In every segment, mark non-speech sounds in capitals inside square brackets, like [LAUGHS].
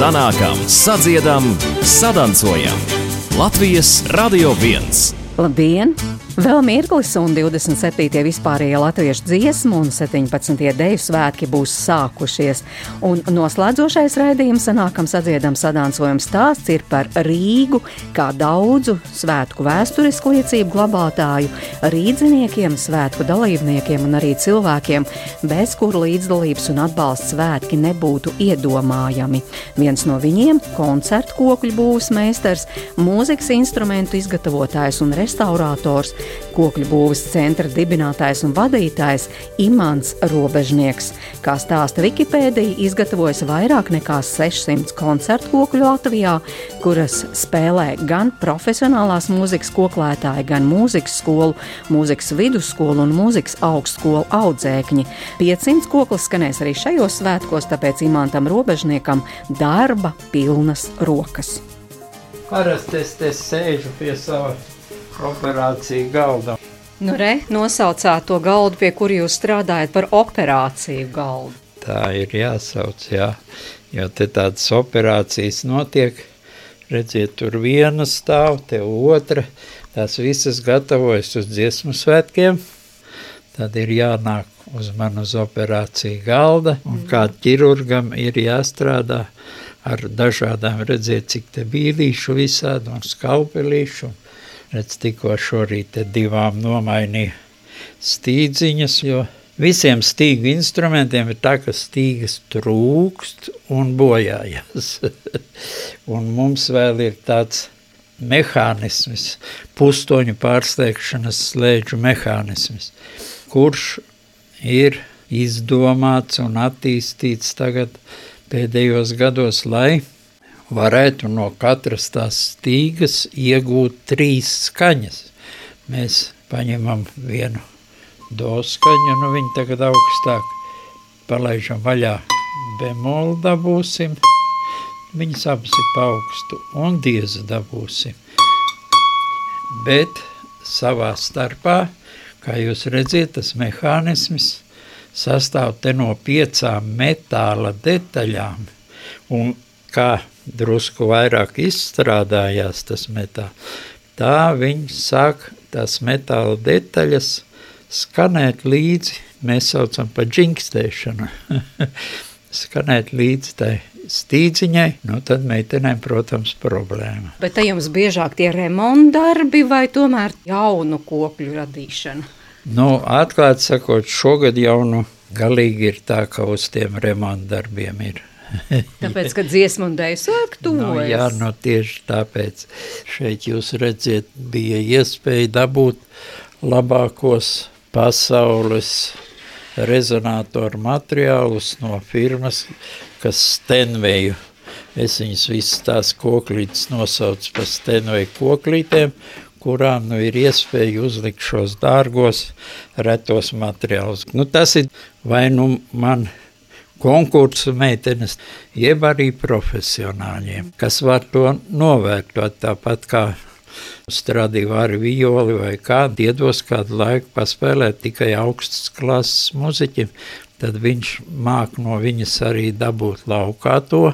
sanākam, sadziedam, sadancojam. Latvijas Radio 1! Labdien! Vēl mirklis, un 27. vispārējie latviešu dziesmu un 17. deju svētki būs sākušies. Un noslēdzošais raidījums sanākam sadziedam sadānsojums stāsts ir par Rīgu, kā daudzu svētku vēsturisku liecību glabātāju, rīdziniekiem, svētku dalībniekiem un arī cilvēkiem, bez kuru līdzdalības un atbalsts svētki nebūtu iedomājami. Viens no viņiem - koncertu kokļu būvs meistars, mūzikas instrumentu izgatavotājs un restaurators kokļu būvas centra dibinātājs un vadītājs Imants Robežnieks. Kā stāsta Wikipēdija, izgatavojas vairāk nekā 600 koncertu kokļu Latvijā, kuras spēlē gan profesionālās mūzikas koklētāji, gan mūzikas skolu, mūzikas vidusskolu un mūzikas augstskolu audzēkņi. 500 koklis skanēs arī šajos svētkos, tāpēc Imantam Robežniekam darba pilnas rokas. Parasti es te sēžu pie sava operāciju galda. Nu, re, nosaucāt to galdu, pie kura jūs strādājat par operāciju galdu. Tā ir jāsauc, jā. Jo te tādas operācijas notiek, redziet, tur viena stāv, te otra, tās visas gatavojas uz dziesmu svētkiem, tad ir jānāk uz manu uz operāciju galda, un kā ķirurgam ir jāstrādā ar dažādām, redziet, cik te bīlīšu visādi un skalpelīšu, un Redz, tikko šorīt divām nomainīja stīdziņas, jo visiem stīgu instrumentiem ir tā, ka stīgas trūkst un bojājas. [LAUGHS] un mums vēl ir tāds mehānisms, pustoņu pārsteigšanas slēdžu mehānisms, kurš ir izdomāts un attīstīts tagad pēdējos gados, lai varētu no katras tās stīgas iegūt trīs skaņas. Mēs paņemam vienu do skaņu, nu viņi tagad augstāk palaižam vaļā bemolu dabūsim, viņas abas ir paaugstu un dieza dabūsim. Bet savā starpā, kā jūs redziet, tas mehānisms sastāv te no piecām metāla detaļām, un kā drusku vairāk izstrādājās tas metāls, tā viņi sāk tās metāla detaļas skanēt līdzi, mēs saucam par džinkstēšanu, [LAUGHS] skanēt līdzi tai stīdziņai, nu tad meitenēm, protams, problēma. Bet te jums biežāk tie remontdarbi vai tomēr jaunu kokļu radīšana? Nu, atklāt sakot, šogad jaunu galīgi ir tā, ka uz tiem remontdarbiem ir [LAUGHS] Tāpēc, ka dziesmu un dēļu sāk tuvojas. Nu, jā, nu tieši tāpēc šeit jūs redziet, bija iespēja dabūt labākos pasaules rezonatoru materiālus no firmas, kas Stenveju. Es viņas visas tās koklītes nosaucu par Stenveju koklītēm, kurām nu ir iespēja uzlikt šos dārgos retos materiālus. Nu, tas ir vai nu man konkursu meitenes, jeb arī profesionāļiem, kas var to novērtot tāpat kā Stradivāri violi vai kādu iedos kādu laiku paspēlēt tikai augstas klases muziķim, tad viņš māk no viņas arī dabūt laukā to,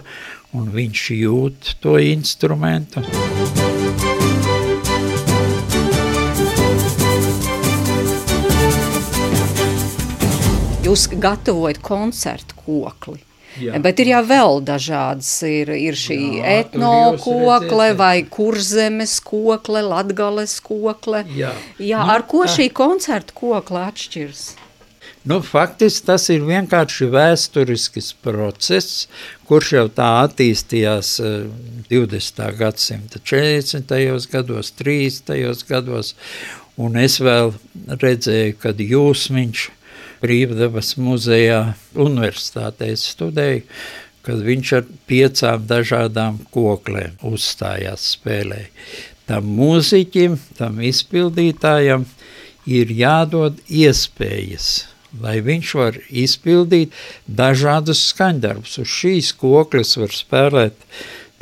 un viņš jūt to instrumentu. Jūs gatavojat koncertu kokli. Jā. Bet ir jau vēl dažādas. Ir, ir šī etnokokle vai kurzemes kokle, latgales kokle. Jā. Jā, nu, ar ko tā. šī koncerta kokle atšķirs? Nu, faktiski tas ir vienkārši vēsturisks process, kurš jau tā attīstījās 20. Eh, gadsimta 40. gados, 30. gados, un es vēl redzēju, kad jūs viņš Brīvdabas muzejā universitātē studēju, kad viņš ar piecām dažādām koklēm uzstājās spēlē. Tam mūziķim, tam izpildītājam ir jādod iespējas, lai viņš var izpildīt dažādus skaņdarbus. Uz šīs kokles var spēlēt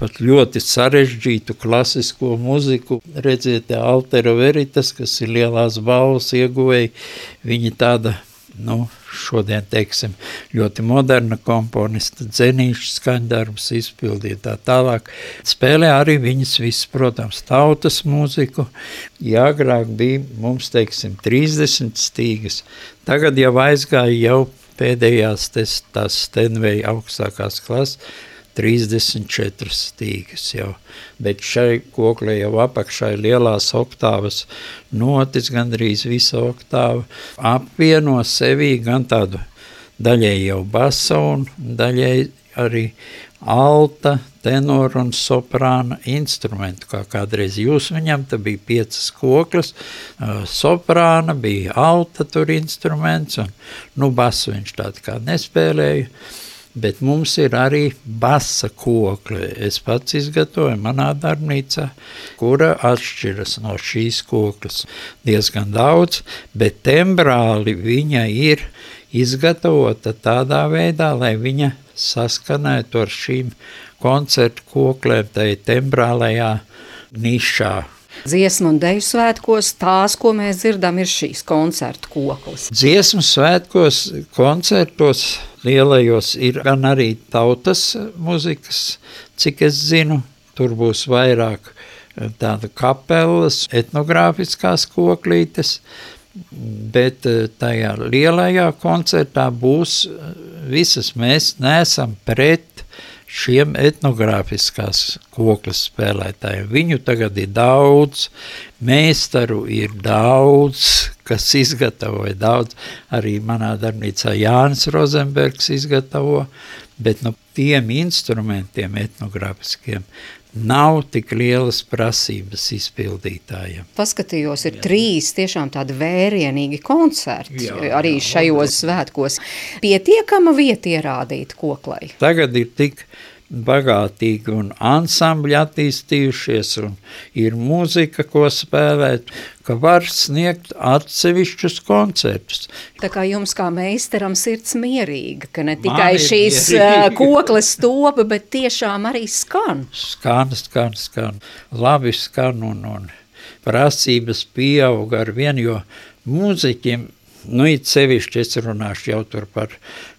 pat ļoti sarežģītu klasisko muziku. Redziet, Altera Veritas, kas ir lielās balvas ieguvēji, viņi tāda nu, šodien, teiksim, ļoti moderna komponista, dzenīša skaņdarbus izpildīja tā tālāk. Spēlē arī viņas visas, protams, tautas mūziku. Ja agrāk bija mums, teiksim, 30 stīgas, tagad jau aizgāja jau pēdējās tes, tās Stenveja augstākās klases, 34 stīgas jau, bet šai koklē jau apakšā ir lielās oktāvas notis, gandrīz visa oktāva, apvieno sevī gan tādu daļai jau basa un daļai arī alta, tenora un soprāna instrumentu, kā kādreiz jūs viņam, te bija piecas koklas, soprāna, bija alta tur instruments, un nu basu viņš tādu kā nespēlēja, bet mums ir arī basa kokle. Es pats izgatavoju manā darbnīcā, kura atšķiras no šīs kokles diezgan daudz, bet tembrāli viņa ir izgatavota tādā veidā, lai viņa saskanētu ar šīm koncertu koklēm, tai tembrālajā nišā. Dziesmu un deju svētkos tās, ko mēs dzirdam, ir šīs koncertu koklis. Dziesmu svētkos, koncertos lielajos ir gan arī tautas muzikas, cik es zinu, tur būs vairāk eh, tāda kapelas, etnogrāfiskās koklītes, bet eh, tajā lielajā koncertā būs eh, visas, mēs neesam pret šiem etnogrāfiskās koklas spēlētājiem. Viņu tagad ir daudz, meistaru ir daudz, kas izgatavoja daudz. Arī manā darbnīcā Jānis Rozenbergs izgatavo, bet no tiem instrumentiem etnogrāfiskiem nav tik lielas prasības izpildītājiem. Paskatījos, ir jā. trīs tiešām tādi vērienīgi koncerti jā, arī jā, šajos jā. svētkos. Pietiekama vieta ierādīt koklai. Tagad ir tik bagātīgi un ansambļi attīstījušies un ir muzika, ko spēlēt, ka var sniegt atsevišķus koncertus. Tā kā jums kā meistaram sirds mierīga, ka ne tikai šīs mierīga. kokles topa, bet tiešām arī skan. Skan, skan, skan. Labi skan un, un prasības pieauga ar vien, jo mūziķiem Nu, it sevišķi es runāšu jau tur par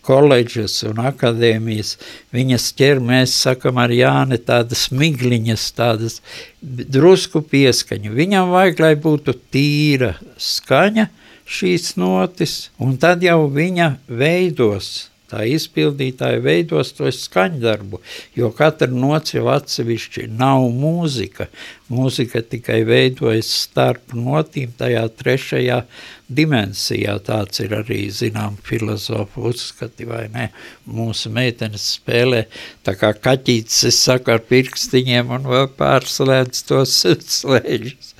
koledžas un akadēmijas. Viņas ķer, mēs sakam ar Jāni tādas migliņas, tādas drusku pieskaņu. Viņam vajag, lai būtu tīra skaņa šīs notis, un tad jau viņa veidos tā izpildītāja veidos to skaņdarbu, jo katra nots jau atsevišķi nav mūzika. Mūzika tikai veidojas starp notīm tajā trešajā dimensijā. Tāds ir arī, zinām, filozofu uzskati, vai ne? Mūsu meitenes spēlē tā kā kaķītis, es saku, ar pirkstiņiem un vēl pārslēdz tos [LAUGHS] slēģus.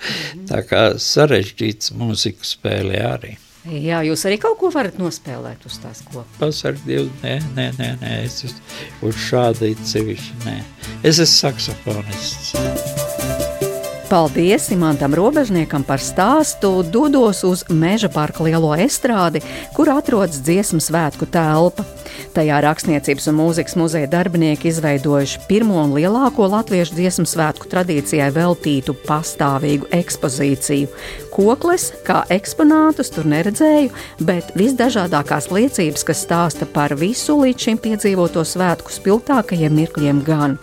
Tā kā sarežģīts mūziku spēlē arī. Jā, jūs arī kaut ko varat nospēlēt uz tās kopas. Pasaka, Dievs, nē, nē, nē, nē, es uz, it sevišķi, nē. Es esmu saksofonists. Paldies Imantam Robežniekam par stāstu. Dodos uz Meža parka lielo estrādi, kur atrodas dziesmu svētku telpa. Tajā rakstniecības un mūzikas muzeja darbinieki izveidojuši pirmo un lielāko latviešu dziesmu svētku tradīcijai veltītu pastāvīgu ekspozīciju. Kokles kā eksponātus tur neredzēju, bet visdažādākās liecības, kas stāsta par visu līdz šim piedzīvoto svētku spilgtākajiem mirkļiem gan.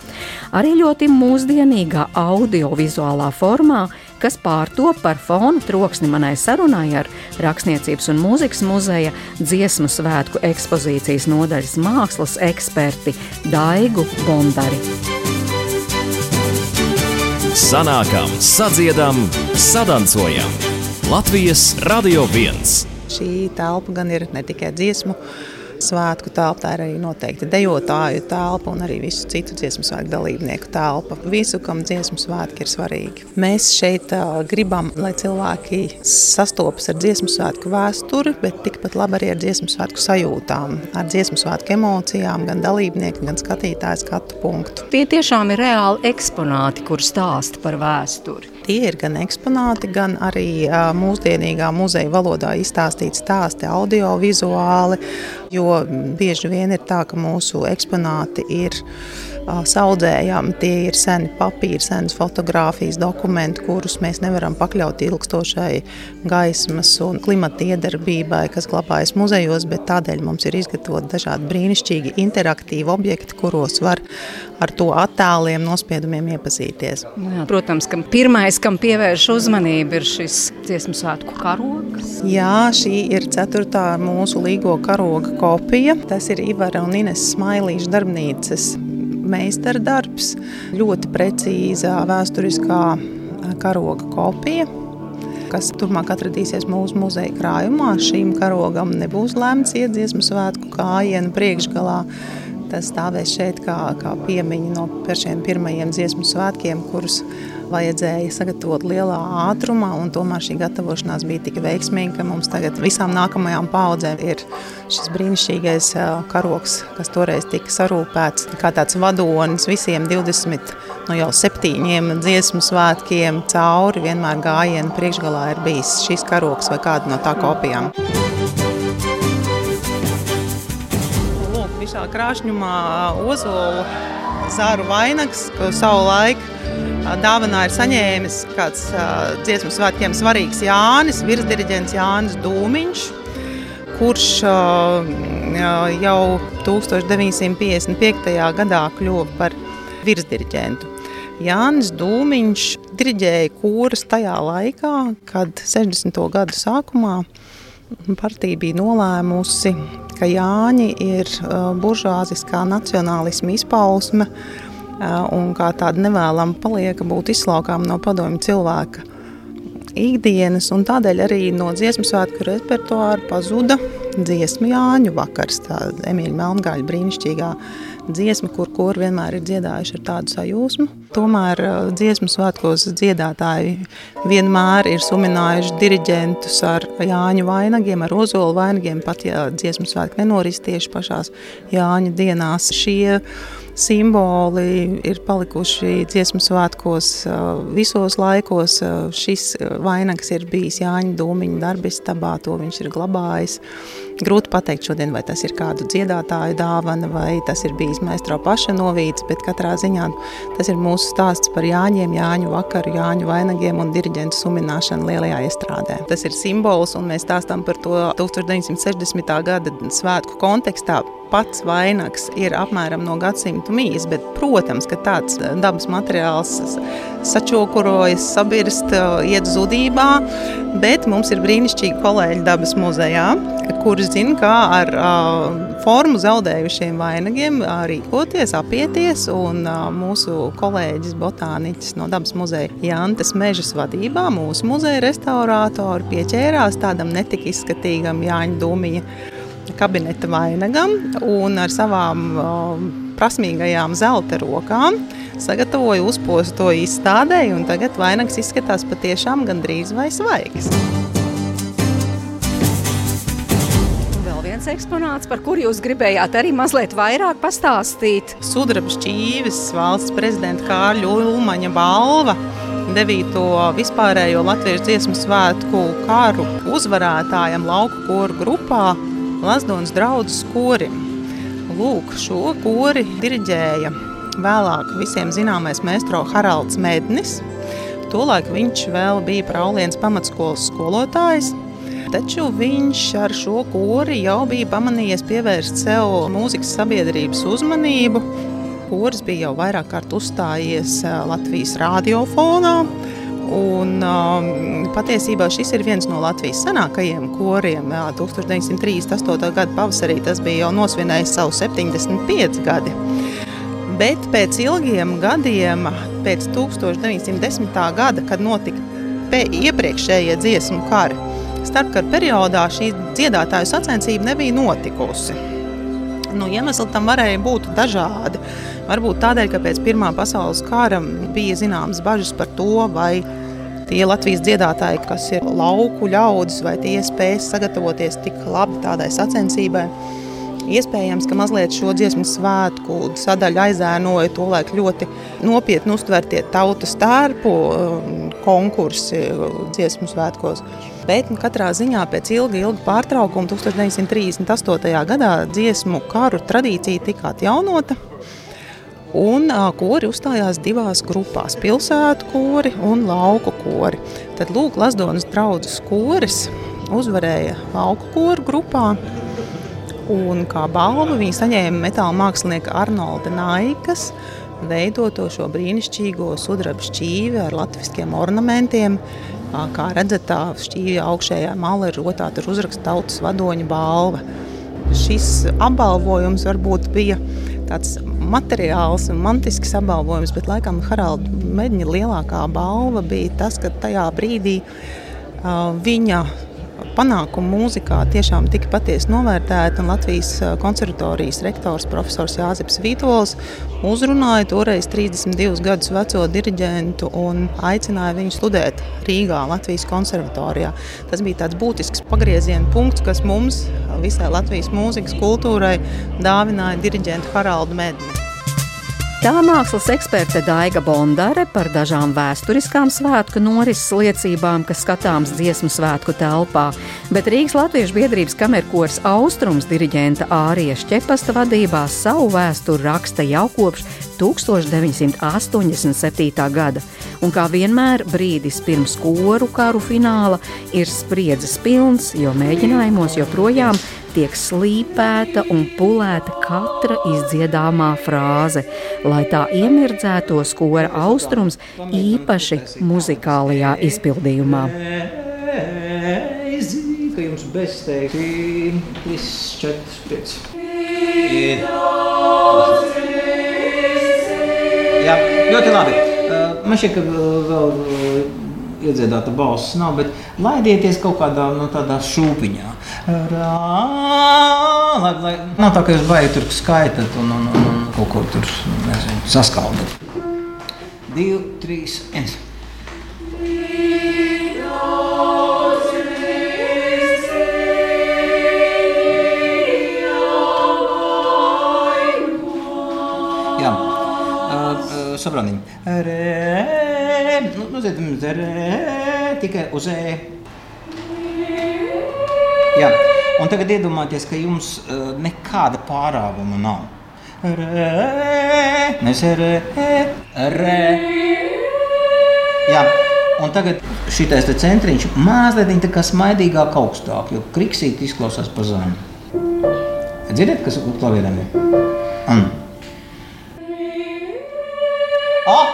Arī ļoti mūsdienīgā audiovizuālā formā kas pārtop par fonu troksni manai sarunai ar Rakstniecības un mūzikas muzeja dziesmu svētku ekspozīcijas nodaļas mākslas eksperti Daigu Bondari. Sanākam, sadziedam, sadancojam! Latvijas Radio 1! Šī telpa gan ir ne tikai dziesmu svētku telpa, ir arī noteikti dejotāju telpa un arī visu citu dziesmu svētku dalībnieku telpa. Visu, kam dziesmu svētki ir svarīgi. Mēs šeit gribam, lai cilvēki sastopas ar dziesmu svētku vēsturi, bet tikpat labi arī ar dziesmu svētku sajūtām, ar dziesmu svētku emocijām, gan dalībnieki, gan skatītāju skatu punktu. Tie tiešām ir reāli eksponāti, kur stāsta par vēsturi. Tie ir gan eksponāti, gan arī mūsdienīgā muzeja valodā izstāstīti stāsti, audiovizuāli. Jo bieži vien ir tā, ka mūsu eksponāti ir saudzējami. Tie ir seni papīri, senas fotografijas, dokumenti, kurus mēs nevaram pakļaut ilgstošai gaismas un klimata iedarbībai, kas glabājas muzejos, bet tādēļ mums ir izgatavoti dažādi brīnišķīgi interaktīvi objekti, kuros var ar to attēliem, nospiedumiem iepazīties. Jā, protams, ka pirmais, kam pievērš uzmanību, ir šis dziesmu svētku karogs. Jā, šī ir ceturtā mūsu līgo karoga kopija. Tas ir Ivara un Ines Smailīša darbnīcas meistardarbs, ļoti precīzā vēsturiskā karoga kopija kas turpmāk atradīsies mūsu muzeja krājumā. Šīm karogam nebūs lemts iedziesmu svētku kājienu priekšgalā. Tas stāvēs šeit kā, kā piemiņa no šiem pirmajiem dziesmu svētkiem, kurus vajadzēja sagatavot lielā ātrumā, un tomēr šī gatavošanās bija tik veiksmīga, ka mums tagad visām nākamajām paudzēm ir šis brīnišķīgais karoks, kas toreiz tika sarūpēts kā tāds vadonis visiem 20 no jau septiņiem dziesmu svētkiem cauri vienmēr gājienu priekšgalā ir bijis šis karoks vai kāda no tā kopijām. Lūk, visā krāšņumā ozolu zaru vainags, savu laiku dāvanā ir saņēmis kāds dziesmu svētkiem svarīgs Jānis, virsdiriģents Jānis Dūmiņš, kurš jau 1955. gadā kļuva par virsdiriģentu. Jānis Dūmiņš diriģēja kūrus tajā laikā, kad 60. gadu sākumā partija bija nolēmusi, ka Jāņi ir buržāziskā nacionālisma izpausme, un kā tāda nevēlama palieka būt izslaukām no padomju cilvēka ikdienas, un tādēļ arī no dziesmu svētku repertuāra pazuda dziesmu Jāņu vakars, tā Emīļa Melngaļa brīnišķīgā dziesma, kur kur vienmēr ir dziedājuši ar tādu sajūsmu. Tomēr dziesmu svētkos dziedātāji vienmēr ir suminājuši diriģentus ar Jāņu vainagiem, ar ozolu vainagiem, pat ja dziesmu svētki nenoris tieši pašās Jāņu dienās. Šie simboli ir palikuši dziesmu svētkos visos laikos. Šis vainags ir bijis Jāņa Dūmiņa darbistabā, to viņš ir glabājis. Grūti pateikt šodien, vai tas ir kādu dziedātāju dāvana, vai tas ir bijis maestro paša novīts, bet katrā ziņā tas ir mūsu stāsts par Jāņiem, Jāņu vakaru, Jāņu vainagiem un diriģentu sumināšanu lielajā iestrādē. Tas ir simbols, un mēs stāstām par to 1960. gada svētku kontekstā pats vainags ir apmēram no gadsimta mīs, bet, protams, ka tāds dabas materiāls sačokurojas, sabirst, iet zudībā, bet mums ir brīnišķīgi kolēģi dabas muzejā, kuri zina, kā ar uh, formu zaudējušiem vainagiem rīkoties, apieties, un uh, mūsu kolēģis botāniķis no dabas muzeja Jantes Mežas vadībā, mūsu muzeja restaurātori pieķērās tādam netik izskatīgam Jāņa Dūmiņa kabineta vainagam un ar savām prasmīgajām zelta rokām sagatavoju uzpostu to izstādēji, un tagad vainags izskatās patiešām gandrīz vai svaigs. Viens eksponāts, par kuru jūs gribējāt arī mazliet vairāk pastāstīt. Sudraba šķīvis valsts prezidenta Kārļa Ulmaņa balva 9. vispārējo latviešu dziesmu svētku karu uzvarētājam lauku koru grupā Lazdonas draudzes korim. Lūk, šo kori diriģēja vēlāk visiem zināmais mēstro Haralds Mednis. Tolaik viņš vēl bija Praulienas pamatskolas skolotājs, taču viņš ar šo kori jau bija pamanījies pievērst sev mūzikas sabiedrības uzmanību. Koris bija jau vairāk kārt uzstājies eh, Latvijas radiofonā, Un, um, patiesībā šis ir viens no Latvijas senākajiem koriem. Jā, 1938. gada pavasarī tas bija jau nosvinējis savu 75 gadi. Bet pēc ilgiem gadiem, pēc 1910. gada, kad notika iepriekšējie dziesmu kari, starpkara periodā šī dziedātāju sacensība nebija notikusi. Nu, iemesli tam varēja būt dažādi. Varbūt tādēļ, ka pēc Pirmā pasaules kara bija zināmas bažas par to, vai tie Latvijas dziedātāji, kas ir lauku ļaudis, vai tie spēs sagatavoties tik labi tādai sacensībai. Iespējams, ka mazliet šo dziesmu svētku sadaļu aizēnoja to laik ļoti nopietni uztvertie tautas tērpu, konkursi dziesmu svētkos. Bet nu, katrā ziņā pēc ilga, ilga pārtraukuma 1938. gadā dziesmu karu tradīcija tika atjaunota. Un kori uzstājās divās grupās - pilsētu kori un lauku kori. Tad lūk, Lasdonas draudzes koris uzvarēja lauku koru grupā. Un kā balvu viņi saņēma metāla mākslinieka Arnolda Naikas veidoto šo brīnišķīgo sudraba šķīvi ar latviskiem ornamentiem. Kā redzat, tā šķīvja augšējā malā ir rotāta ar uzrakstu tautas vadoņa balva. Šis apbalvojums varbūt bija tāds materiāls un mantisks apbalvojums, bet laikam Haralda Medņa lielākā balva bija tas, ka tajā brīdī uh, viņa panākumi mūzikā tiešām tika patiesi novērtēti. Latvijas konservatorijas rektors profesors Jāzeps Vītols uzrunāja toreiz 32 gadus veco diriģentu un aicināja viņu studēt Rīgā, Latvijas konservatorijā. Tas bija tāds būtisks pagrieziena punkts, kas mums, visai Latvijas mūzikas kultūrai, dāvināja diriģentu Haraldu Medni. Tā mākslas eksperte Daiga Bondare par dažām vēsturiskām svētku norises liecībām, kas skatāms dziesmu svētku telpā, bet Rīgas Latviešu biedrības kamerkors Austrums diriģenta Ārija Šķepasta vadībā savu vēsturi raksta jau kopš 1987. gada. Un kā vienmēr brīdis pirms koru karu fināla ir spriedzes pilns, jo mēģinājumos joprojām tiek slīpēta un pulēta katra izdziedāmā frāze, lai tā iemirdzētos kora austrums īpaši muzikālajā izpildījumā. Ka jums bezteikti viss 4, 5. Ļoti labi. Man šķiet, ka vēl iedziedāta balss nav, bet laidieties kaut kādā no nu, tādā šūpiņā. Rā, lai, lai, nav tā, ka jūs baigi tur skaitat un, un, un, un kaut ko tur nezinu, saskaldat. Divi, trīs, viens. Saprātiņi. Re nu, zinām, re, tikai uz e. Jā. Un tagad iedomājieties, ka jums uh, nekāda pārāvuma nav. Re, mēs re, re. Jā. Un tagad šitais centriņš mazliet tā kā smaidīgāk augstāk, jo kriksīt izklausās pa zemu. Dzirdat, kas klavierēm ir? Mm. 好。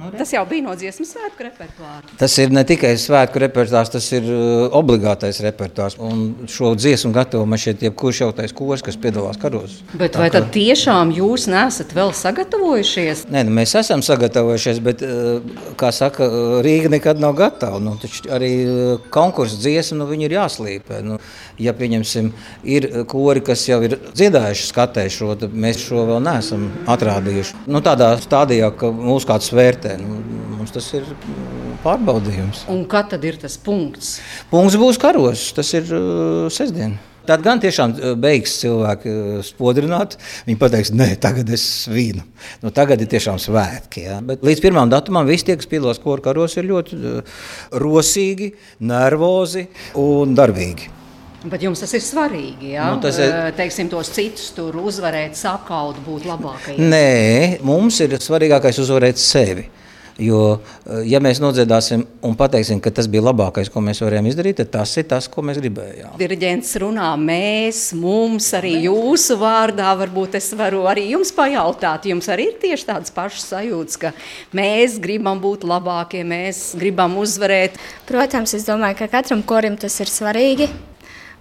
Ah! Tas jau bija no dziesmu svētku repertuāra. Tas ir ne tikai svētku repertuārs, tas ir uh, obligātais repertuārs. Un šo dziesmu gatavo man šeit jebkurš jautais kurs, kas piedalās karos. Bet vai tad tiešām jūs nesat vēl sagatavojušies? Nē, nu, mēs esam sagatavojušies, bet, uh, kā saka, uh, Rīga nekad nav gatava. Nu, arī konkursu dziesmu nu, ir jāslīpē. Nu, ja pieņemsim, ir kori, kas jau ir dziedājuši, skatējuši šo, tad mēs šo vēl neesam atrādījuši. Nu, tādā stadijā, ka mūsu kāds vērtē. Nu, mums tas ir pārbaudījums. Un kad tad ir tas punkts? Punkts būs karos, tas ir uh, sestdien. Tad gan tiešām uh, beigs cilvēki uh, spodrināt. Viņi pateiks, nē, tagad es vīnu. Nu, tagad ir tiešām svētki. Ja? Bet līdz pirmām datumam visi tie, kas piedalās koru karos, ir ļoti uh, rosīgi, nervozi un darbīgi. Bet jums tas ir svarīgi. Ja? Nu, tas ir Teiksim, tos citus tur uzvarēt, sakaut, būt labākajiem. Nē, mums ir svarīgākais uzvarēt sevi. Jo, ja mēs nodziedāsim un pateiksim, ka tas bija labākais, ko mēs varējām izdarīt, tad tas ir tas, ko mēs gribējām. Diriģents runā, mēs, mums, arī jūsu vārdā. Varbūt es varu arī jums pajautāt. Jums arī ir tieši tādas pašas sajūtas, ka mēs gribam būt labākie, mēs gribam uzvarēt. Protams, es domāju, ka katram korim tas ir svarīgi.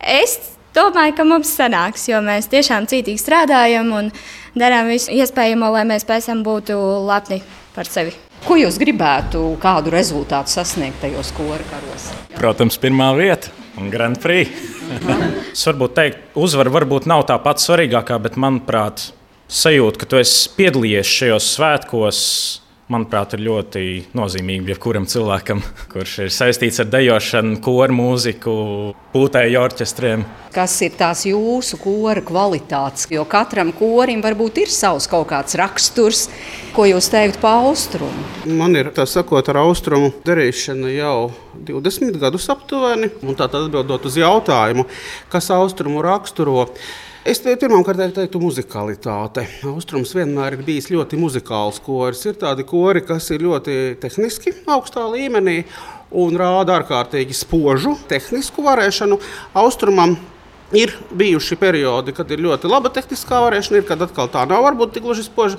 Es domāju, ka mums sanāks, jo mēs tiešām cītīgi strādājam un darām visu iespējamo, lai mēs pēc tam būtu lepni par sevi. Ko jūs gribētu, kādu rezultātu sasniegt tajos kora karos? Protams, pirmā vieta un Grand Prix. [LAUGHS] es varbūt teiktu, uzvara varbūt nav tā pati svarīgākā, bet manuprāt, sajūta, ka tu esi piedalījies šajos svētkos manuprāt, ir ļoti nozīmīga jebkuram cilvēkam, kurš ir saistīts ar dejošanu, koru mūziku, pūtēju orķestriem. Kas ir tās jūsu kora kvalitātes? Jo katram korim varbūt ir savs kaut kāds raksturs, ko jūs teiktu par austrumu. Man ir tā sakot, ar austrumu darīšana jau 20 gadus aptuveni. Tātad atbildot uz jautājumu, kas austrumu raksturo. Es te pirmkārt teiktu, muzikalitāte. Austrums vienmēr ir bijis ļoti muzikāls koris. Ir tādi kori, kas ir ļoti tehniski, augstā līmenī un rāda ārkārtīgi spožu tehnisku varēšanu. Austrumam Ir bijuši periodi, kad ir ļoti laba tehniskā varēšana, ir kad atkal tā nav varbūt tik gluži spoža,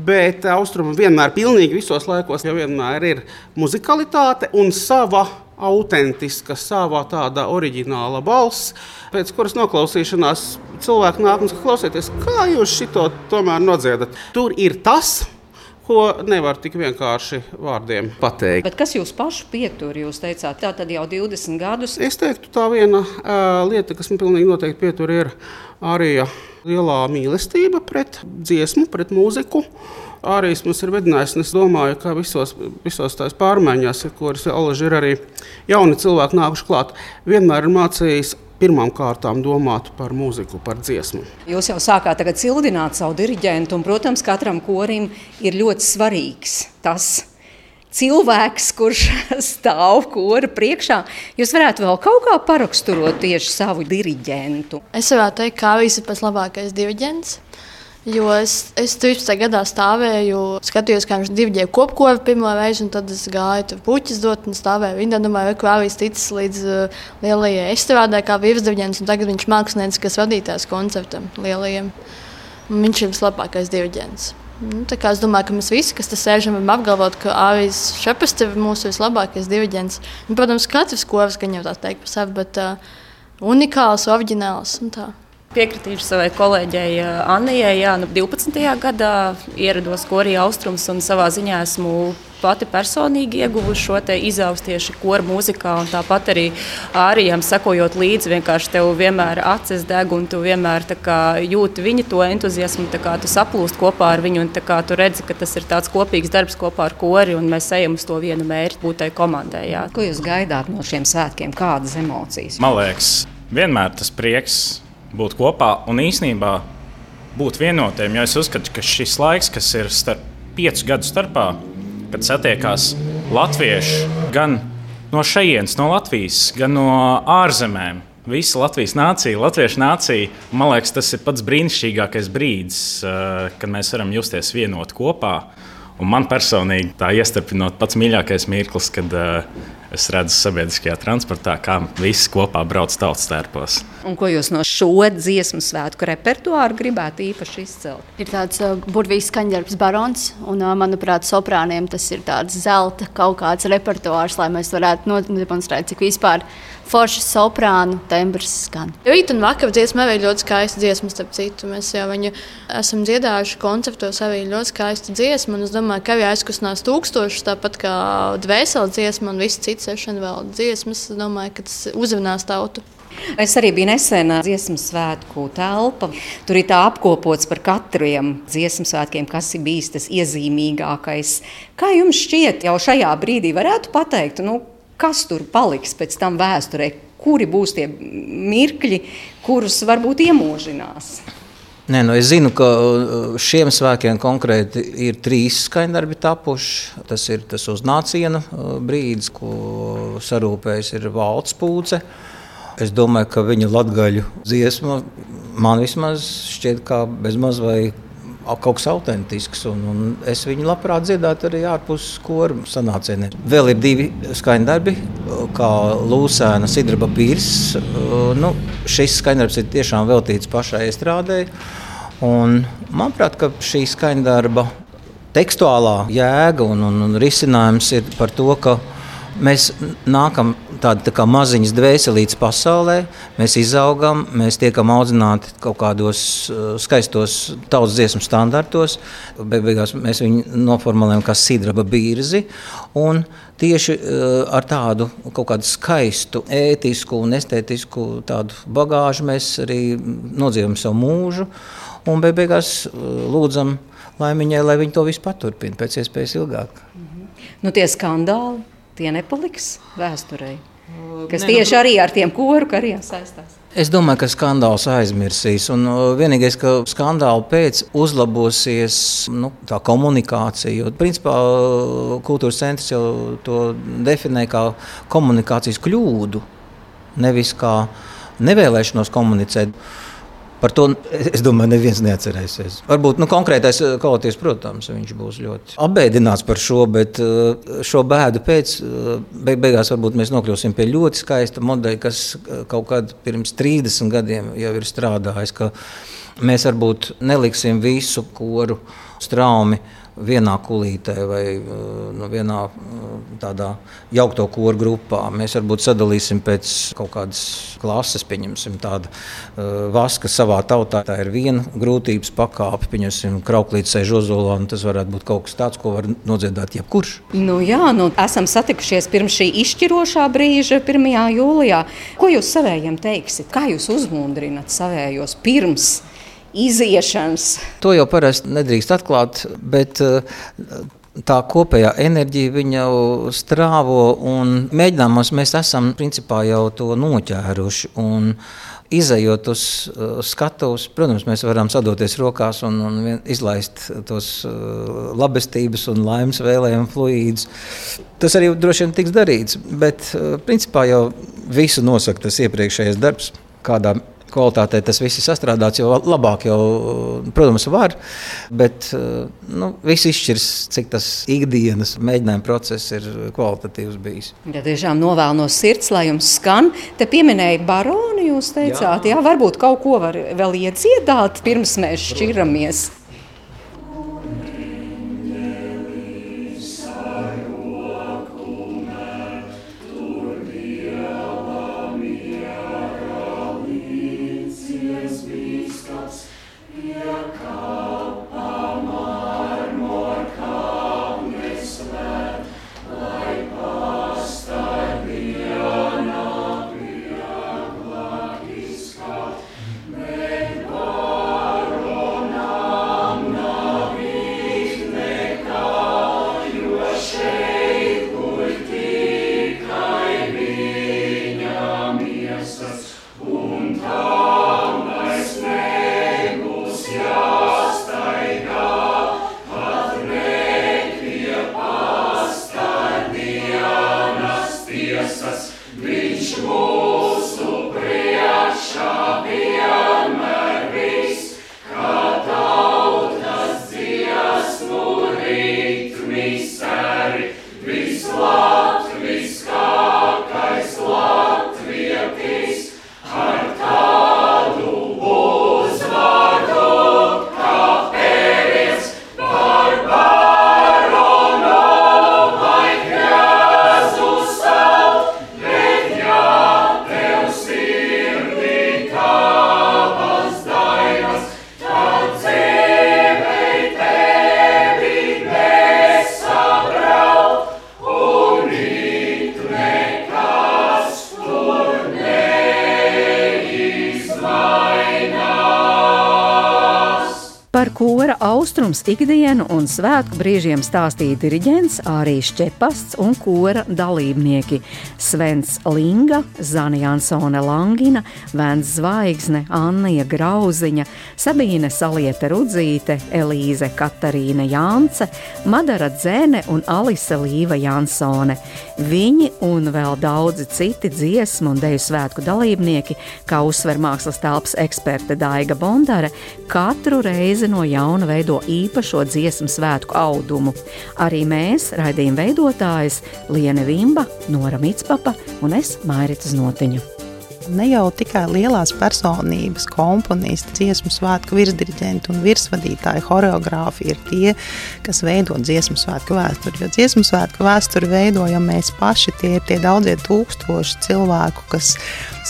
bet austrumi vienmēr, pilnīgi visos laikos, jau vienmēr ir muzikalitāte un sava autentiska, savā tāda oriģināla balss, pēc kuras noklausīšanās cilvēki nāk un klausieties, kā jūs šito tomēr nodziedat. Tur ir tas, ko nevar tik vienkārši vārdiem pateikt. Bet kas jūs pašu pietur? Jūs teicāt, tā tad jau 20 gadus. Es teiktu, tā viena uh, lieta, kas man pilnīgi noteikti pietur, ir arī lielā mīlestība pret dziesmu, pret mūziku. Arī mums ir vedinājis, un es domāju, ka visos, visos tās pārmaiņās, kuras Olaži ir arī jauni cilvēki nākuši klāt, vienmēr ir mācījis pirmām kārtām domāt par mūziku, par dziesmu. Jūs jau sākāt cildināt savu diriģentu, un, protams, katram korim ir ļoti svarīgs tas. Cilvēks, kurš [LAUGHS] stāv kora priekšā, jūs varētu vēl kaut kā paraksturot tieši savu diriģentu. Es varētu teikt, ka Kāvijas ir pats labākais diriģents. Jo es, es 13. gadā stāvēju, skatījos, kā viņš divģēja kopkovi pirmo reizi, un tad es gāju tur puķis dot un stāvēju. Viņa domāja, ka Vāvijas ticis līdz uh, lielajai estrādē kā virsdiviģents, un tagad viņš mākslinieks, kas vadītājs koncertam lielajiem. Un viņš ir vislabākais diviģents. Nu, es domāju, ka mēs visi, kas te sēžam, varam apgalvot, ka Āvis Šepes ir mūsu vislabākais diviģents. Un, protams, katrs kovs gan jau tā teikt par sevi, bet uh, unikāls, oriģināls un tā. Piekritīšu savai kolēģei eh, Annijai. Jā, nu 12. gadā ierados Korejā austrums un savā ziņā esmu pati personīgi ieguvuši šo izaugsmu tieši kora mūzikā. Tāpat arī ārijam sekojot līdzi, vienkārši tev vienmēr acis deg un tu vienmēr kā, jūti viņa to entuziasmu, kā tu saplūst kopā ar viņu un kā, tu redzi, ka tas ir tāds kopīgs darbs kopā ar kori un mēs ejam uz to vienu mērķi, būt tai komandai. Jā. Ko jūs gaidāt no šiem svētkiem? Kādas emocijas? Man liekas, vienmēr tas prieks būt kopā un īsnībā būt vienotiem. Jo es uzskatu, ka šis laiks, kas ir starp piecu gadu starpā, kad satiekās latvieši gan no šejienes, no Latvijas, gan no ārzemēm. Visa Latvijas nācija, Latviešu nācija, man liekas, tas ir pats brīnišķīgākais brīdis, eh, kad mēs varam justies vienoti kopā. Un man personīgi tā iestarpinot pats mīļākais mirklis, kad uh, es redzu sabiedriskajā transportā, kā visi kopā brauc tautas tērpos. Un ko jūs no šo dziesmu svētku repertuāru gribētu īpaši izcelt? Ir tāds uh, burvīgs skaņdarbs barons, un uh, manuprāt, soprāniem tas ir tāds zelta kaut kāds repertuārs, lai mēs varētu nodemonstrēt, cik vispār forši soprānu tembrs skan. Rīt un vakar dziesma arī ļoti skaista dziesma, starp citu. Mēs jau viņu esam dziedājuši konceptos arī ļoti skaista dziesma, un es domāju, ka arī aizkustinās tūkstošus, tāpat kā dvēseli dziesma un visi citi sešana vēl dziesmas. Es domāju, ka tas uzrunās tautu. Es arī biju nesen dziesmu svētku telpa. Tur ir tā apkopots par katriem dziesmu svētkiem, kas ir bijis tas iezīmīgākais. Kā jums šķiet, jau šajā brīdī varētu pateikt, nu, kas tur paliks pēc tam vēsturē, kuri būs tie mirkļi, kurus varbūt iemožinās. Nē, nu es zinu, ka uh, šiem svētkiem konkrēti ir trīs skaņdarbi tapuši. Tas ir tas uznāciena uh, brīdis, ko sarūpējis ir valsts pūce. Es domāju, ka viņa latgaļu dziesma man vismaz šķiet kā bezmaz vai kaut kas autentisks. Un, un es viņu labprāt dziedātu arī ārpus skolu sanācieniem. Vēl ir divi skaņdarbi, kā Lūsēna Sidraba Pīrs. Nu, šis skaņdarbs ir tiešām veltīts pašai estrādē. Un, manuprāt, šī skaņdarba tekstuālā jēga un, un, un risinājums ir par to, ka mēs nākam tādi tā kā maziņas dvēselītes pasaulē, mēs izaugam, mēs tiekam audzināti kaut kādos uh, skaistos tautas dziesmu standartos, beigās mēs viņu noformulējam kā sidraba bīrzi. Un tieši uh, ar tādu kaut kādu skaistu, ētisku un estētisku bagāžu mēs arī nodzīvojam savu mūžu. un beig beigās lūdzam laimiņai, lai viņi to visu paturpina pēc iespējas ilgāk. Nu, tie skandāli, tie nepaliks vēsturei. Kas ne, tieši nu, arī ar tiem koru kariem saistās. Es domāju, ka skandāls aizmirsīs. Un vienīgais, ka skandāla pēc uzlabosies nu, tā komunikācija. Jo, principā, kultūras centrs jau to definē kā komunikācijas kļūdu, nevis kā nevēlēšanos komunicēt. Par to es domāju, neviens neatcerēsies. Varbūt nu, konkrētais eh, kolektīvs, protams, viņš būs ļoti apbēdināts par šo, bet eh, šo bēdu pēc eh, beig beigās varbūt mēs nokļūsim pie ļoti skaista modeļa, kas kaut kad pirms 30 gadiem jau ir strādājis. Mēs varbūt neliksim visu koru straumi vienā kulītē vai nu, vienā uh, tādā jaukto koru grupā. Mēs varbūt sadalīsim pēc kaut kādas klases, pieņemsim tādu uh, vaska savā tautā. Tā ir viena grūtības pakāpe, pieņemsim krauklītes sēž ozolā, un tas varētu būt kaut kas tāds, ko var nodziedāt jebkurš. Nu jā, nu esam satikušies pirms šī izšķirošā brīža, 1. jūlijā. Ko jūs savējiem teiksiet? Kā jūs uzmundrināt savējos pirms? Iziešanas. To jau parasti nedrīkst atklāt, bet eh, tā kopējā enerģija jau strāvo un mēģinājumos mēs esam principā jau to noķēruši. Izejot uz uh, skatuves, protams, mēs varam sadoties rokās un, un izlaist tos uh, labestības un laimes vēlējumu fluīdus. Tas arī droši vien tiks darīts, bet principā jau visu nosaka tas iepriekšējais darbs, kādā kvalitātei tas viss ir sastrādāts, jo labāk jau, protams, var. Bet nu, viss izšķirs, cik tas ikdienas mēģinājuma process ir kvalitatīvs bijis. Ja tiešām novēlu no sirds, lai jums skan. Te pieminēja baroni, jūs teicāt, jā. jā, varbūt kaut ko var vēl iedziedāt, pirms mēs šķiramies. Yeah. Ikdienu un svētku brīžiem stāstīja diriģents Ārijas Čepasts un kora dalībnieki. Svens Linga, Zana Jansone Langina, Vēns Zvaigzne, Annija Grauziņa, Sabīne Salieta Rudzīte, Elīze Katarīna Jānce, Madara Dzēne un Alise Līva Jansone. Viņi un vēl daudzi citi dziesmu un deju svētku dalībnieki, kā uzsver mākslas telpas eksperte Daiga Bondare, katru reizi no jauna veido īpašo dziesmu svētku audumu. Arī mēs, raidījuma veidotājs Liene Vimba, Nora Mitspapa un es Mairita Znotiņu. Ne jau tikai lielās personības, komponisti, dziesmu svētku virsdirigenti un virsvadītāji, choreogrāfi ir tie, kas veido dziesmu svētku vēsturi. Jo dziesmu svētku vēsturi veidojam mēs paši, tie ir tie daudzie tūkstoši cilvēku, kas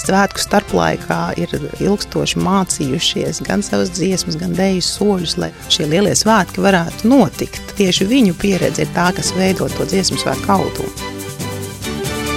svētku starplaikā ir ilgstoši mācījušies gan savas dziesmas, gan dēļu soļus, lai šie lielie svētki varētu notikt. Tieši viņu pieredze ir tā, kas veido to dziesmu svētku autumu